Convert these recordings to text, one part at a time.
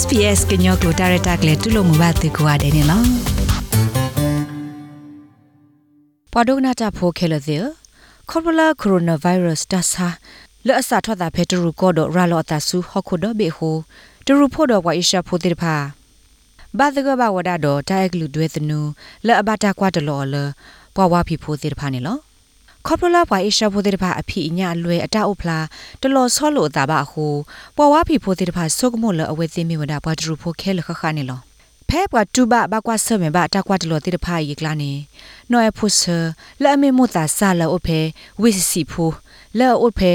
SPS ကညောကလိုတာရတာကလေတူလို့မဘာတေကွာတယ်နော်ပဒုနာတာဖိုခဲလသေးခေါပလာကိုရိုနာဗိုင်းရပ်စ်တဆာလောအစာထွက်တာဖဲတရူကောဒရာလောတာဆူဟခုဒဘေဟိုတရူဖို့တော့ဝိုင်ရှာဖိုတိဖာဘာဒကဘာဝဒါတော့တိုက်ကလူတွေသနူလောအဘတာကွာတလောလပွားဝါဖီဖိုတိဖာနေလော ခေါပလာပွားအရှာဖိုတိဖာအဖီအညာလွဲအတအုပ်ဖလားတလောဆောလို့တာပါဟိုပွားဝါဖီဖိုတိဖာဆုကမောလအဝဲသိမီဝဒါပွားတရူဖိုခဲလခခနေလောဖဲပွားတူဘဘကွာဆမေဘတာကွာတလောတိတဖာယေကလာနေနော်အဖုဆာလာမေမတာဆာလာအဖေဝိစီဖူလာအဖေ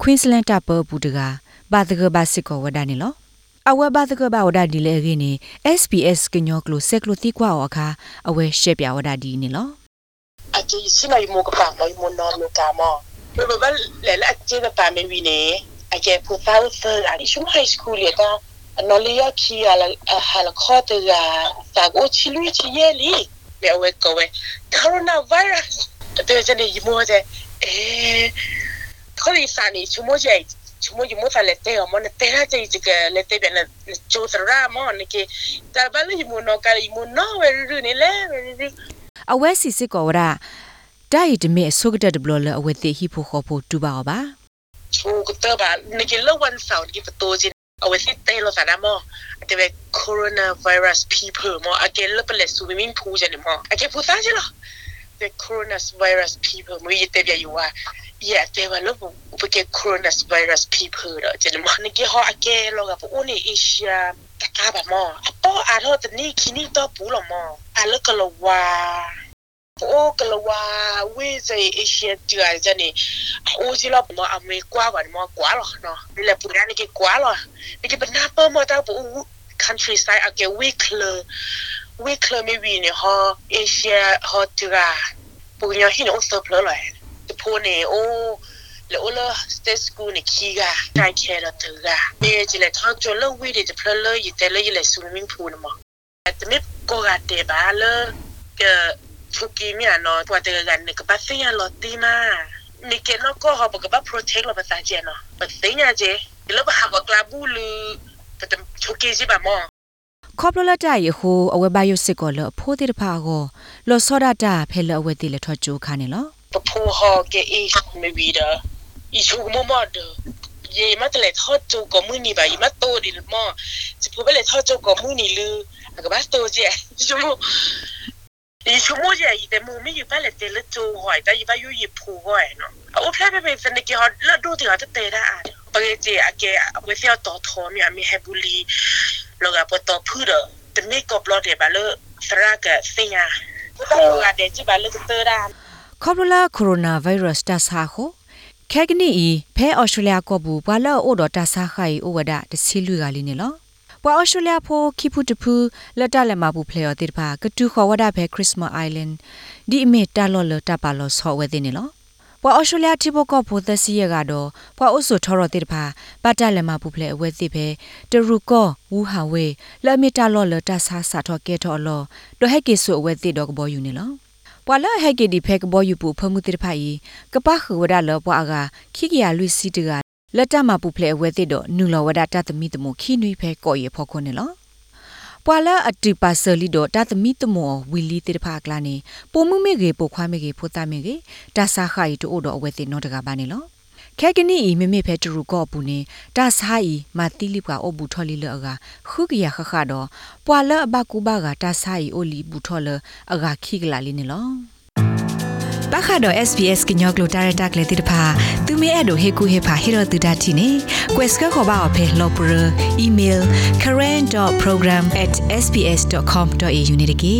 Queensland တပပူတကဘာတကဘာစစ်ကောဝဒနေလောအဝဲဘာတကဘာဝဒဒီလေခင်းနေ SPS ကညောကလိုဆက်ကလိုတိကွာအခါအဝဲရှက်ပြဝဒဒီနေလော a ke sina i mo ka pa mo i mo no no ka mo pe ba le la ke da pa me wi ne a ke pu sa sa a ni shum high school ya ta no le ya ki ala hala kho te ga sa go chi lu chi ye li me we ko we coronavirus te je ni i mo je eh ko li sa ni chu mo je chu mo mo sa le te mo ne te ra je ji ke le te bien le chu sa ra mo ne ke ta ba le mo no ka i mo no we ru ni le အဝဲစီစစ်ကောဝရဒိုင်ဒမေဆုကတတဘလလအဝဲတိဟိဖို့ခေါ်ဖို့တူပါပါ ชูกเตอร์บาในกินเรื่องวันเสาร์นี่ประตูจินเอาไว้ที่เต้เราสารมอแต่เป็น coronavirus people มออาเกนเลิกไปเลยซูมิงพูจันมออาเกนพูดซะใช่หรอแต่ coronavirus people มันยี่เตบอยู่ว่าอย่าเตบว่าลูกอุปเก coronavirus people เด้อจันมอในกิฮออาเกนเรากับพวกนี้เอเชีย อาบะมออะปออาโลตนี่คินี่ตอปูหลอมออะลกะลวาโอกะลวาเวเซเอเชียเจือจะนี่โอซิลอมออเมริกาวันมอกว่าหรอเนาะนี่แหละปูยานี่กิกว่าหรอนี่กิเป็นน้าเปิมอตาปู countryside อะเกวิคเลวิคเลไม่วีเนี่ยฮอเอเชียฮอตจือปูยาหินโอเซอร์เพลเลยจะพูนี่โอ้ lolo state school ni kiga kai kera tuga ye jile thang cho lo wi de plo lo yi te lo yi le swimming pool mo at me ko ga te ba lo ke chuki mi ano kwa te ga ne ka ba se ya lo ti ma ni ke no ko ho ba ba protect lo ba sa je no ba se ya je lo ba ha ba kla bu lu ta chuki ji ba mo ခေါပလလတယေဟိုအဝဲပါယုစစ်ကောလဖိုးတိတဖာကိုလောစောဒတာဖဲလအဝဲတိလထောချူခါနေလောပဖိုဟောကေအေးမေဝီဒါ อีชูมอมอเดอเยมาตะเลทอดจูกอมือนี่บะอีมาโตดิลมอจะพูดไปเลยทอดจูกอมือนี่ลืออะกะบาโตเจชูมอีชูมอเจอีแต่มูไม่อยู่ไปเลยเตละจูหอยแต่อีบาอยู่ยิบผูหอยเนาะโอ้แพลไปเป็นสนิกิฮอดล้วดูถึงฮอะเตได้อะปกติอะแกเอาไปเทียต่อทอมีอะมีใฮบุลีแล้วก็ปต่อพืชดแต่ไม่กบรอเดบาเลสระกับเสียก็ต้องงานเดจิบาเลก็เตอร์ดานคอบลาโคโรนาไวรัสดาซาโค ခဲကနီဤဖဲအော်စတြေးလျကောဘူးဘွာလောအိုဒတာဆာခိုင်အိုဝဒတစီလူကလေးနေလောပွာအော်စတြေးလျဖိုခိဖူတဖူလက်တလက်မဘူးဖလေော်တိတပါကတူခေါ်ဝဒဖဲခရစ်စမတ်အိုင်လန်ဒီအမေတာလော်လတပါလောဆောဝဲတဲ့နေလောပွာအော်စတြေးလျတိဘကောဖိုသစီရကတော့ပွာအိုဆိုထော်ရတိတပါပတ်တလက်မဘူးဖလေအဝဲသိဖဲတရူကောဝူဟာဝဲလက်မီတာလော်လတဆာဆာထော်ကဲထော်လောဒိုဟဲကေဆိုအဝဲသိတော့ကဘောယူနေလော ပွာလဟဲကေဒီဖဲကဘောယူပူဖမှုတိတဖိုင်ကပခဝဒလောပွာကခိကရလူစီတကလက်တမပူဖလဲအဝဲသိတော့နူလောဝဒတသမီတမခိနွိဖဲကော်ရဖော်ခွနေလောပွာလာအတူပါဆလီတော့တသမီတမောဝီလီတိတဖာကလာနေပုံမှုမေကေပိုခွားမေကေဖိုတာမေကေတဆာခိုင်တို့တော့အဝဲသိနော်တကပါနေလော ခဲကနီဤမမေဖဲတူရူကောပူနေတာဆာဤမာတိလိပွာအဘူထော်လီလောကခုကရခခတော့ပွာလအဘကူဘာကတာဆာဤအိုလီဘူထော်လအကခိကလာလီနေလောပခါတော့ SBS ကညောကလိုတာရတက်လေတိတဖာသူမဲအဲ့တို့ဟေကူဟေဖာဟေရတူဒတ်တီနေ quest ကခေါ်ပါအဖေလောပရ email current.program@sbs.com.au နေတကေ